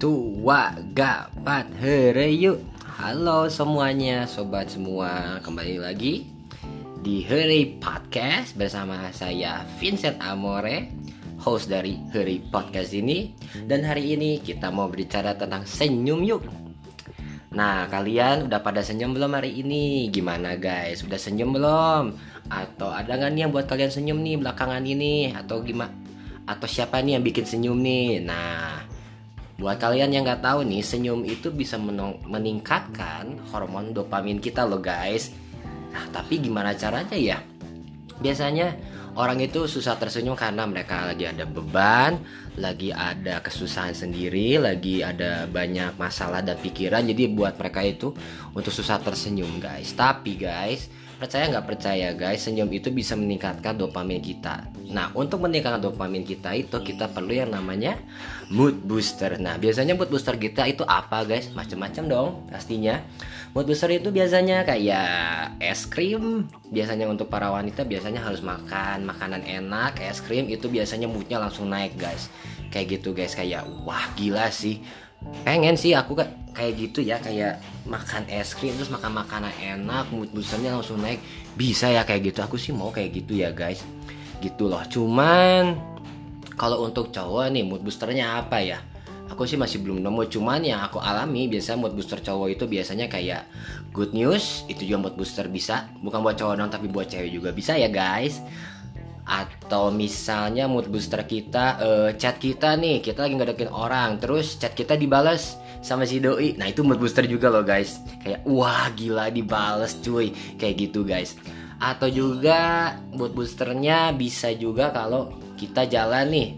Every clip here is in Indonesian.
tua gapat yuk Halo semuanya sobat semua Kembali lagi di Heri Podcast bersama saya Vincent Amore Host dari Heri Podcast ini Dan hari ini kita mau berbicara tentang senyum yuk Nah kalian udah pada senyum belum hari ini? Gimana guys? Udah senyum belum? Atau ada nggak nih yang buat kalian senyum nih belakangan ini? Atau gimana? Atau siapa nih yang bikin senyum nih? Nah Buat kalian yang nggak tahu nih, senyum itu bisa meningkatkan hormon dopamin kita loh guys. Nah, tapi gimana caranya ya? Biasanya orang itu susah tersenyum karena mereka lagi ada beban, lagi ada kesusahan sendiri, lagi ada banyak masalah dan pikiran. Jadi buat mereka itu untuk susah tersenyum guys. Tapi guys, percaya nggak percaya guys senyum itu bisa meningkatkan dopamin kita. Nah untuk meningkatkan dopamin kita itu kita perlu yang namanya mood booster. Nah biasanya mood booster kita itu apa guys? Macam-macam dong pastinya. Mood booster itu biasanya kayak es krim. Biasanya untuk para wanita biasanya harus makan makanan enak es krim. Itu biasanya moodnya langsung naik guys. Kayak gitu guys. Kayak wah gila sih. Pengen sih aku kayak gitu ya kayak makan es krim terus makan makanan enak mood boosternya langsung naik. Bisa ya kayak gitu aku sih mau kayak gitu ya guys. Gitu loh. Cuman kalau untuk cowok nih mood boosternya apa ya? Aku sih masih belum nemu. Cuman yang aku alami biasa mood booster cowok itu biasanya kayak good news itu juga mood booster bisa. Bukan buat cowok dong tapi buat cewek juga bisa ya guys atau misalnya mood booster kita uh, chat kita nih kita lagi ngedekin orang terus chat kita dibales sama si doi. Nah itu mood booster juga loh guys. Kayak wah gila dibales cuy. Kayak gitu guys. Atau juga mood boosternya bisa juga kalau kita jalan nih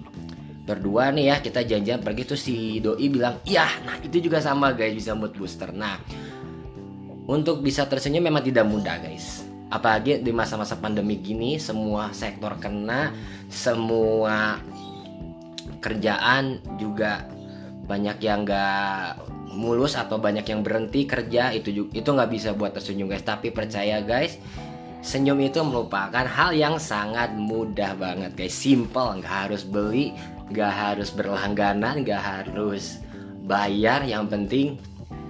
berdua nih ya kita janjian pergi tuh si doi bilang iya. Nah itu juga sama guys bisa mood booster. Nah untuk bisa tersenyum memang tidak mudah guys apalagi di masa-masa pandemi gini semua sektor kena semua kerjaan juga banyak yang gak mulus atau banyak yang berhenti kerja itu itu nggak bisa buat tersenyum guys. Tapi percaya guys senyum itu merupakan hal yang sangat mudah banget guys. Simple nggak harus beli nggak harus berlangganan nggak harus bayar. Yang penting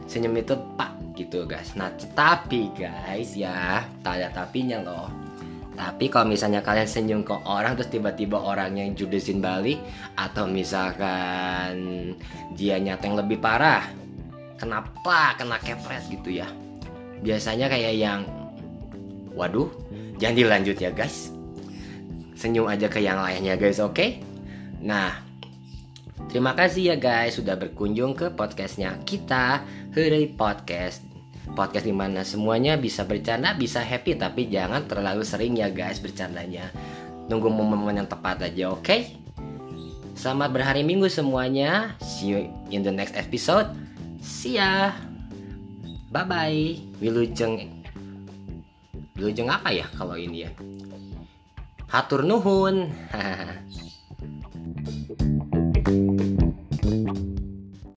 senyum itu pak gitu guys. Nah tetapi guys ya tanya tapinya loh. Tapi kalau misalnya kalian senyum ke orang terus tiba-tiba orang yang judesin balik atau misalkan dia nyata yang lebih parah kenapa kena kepret gitu ya? Biasanya kayak yang waduh jangan dilanjut ya guys. Senyum aja ke yang lainnya guys oke? Okay? nah Terima kasih ya guys sudah berkunjung ke podcastnya kita Hurry Podcast Podcast di mana semuanya bisa bercanda, bisa happy Tapi jangan terlalu sering ya guys bercandanya. Nunggu momen-momen yang tepat aja oke? Okay? Selamat berhari minggu semuanya. See you in the next episode. See ya. Bye bye Wilujeng Wilujeng apa ya kalau ini ya? Hatur nuhun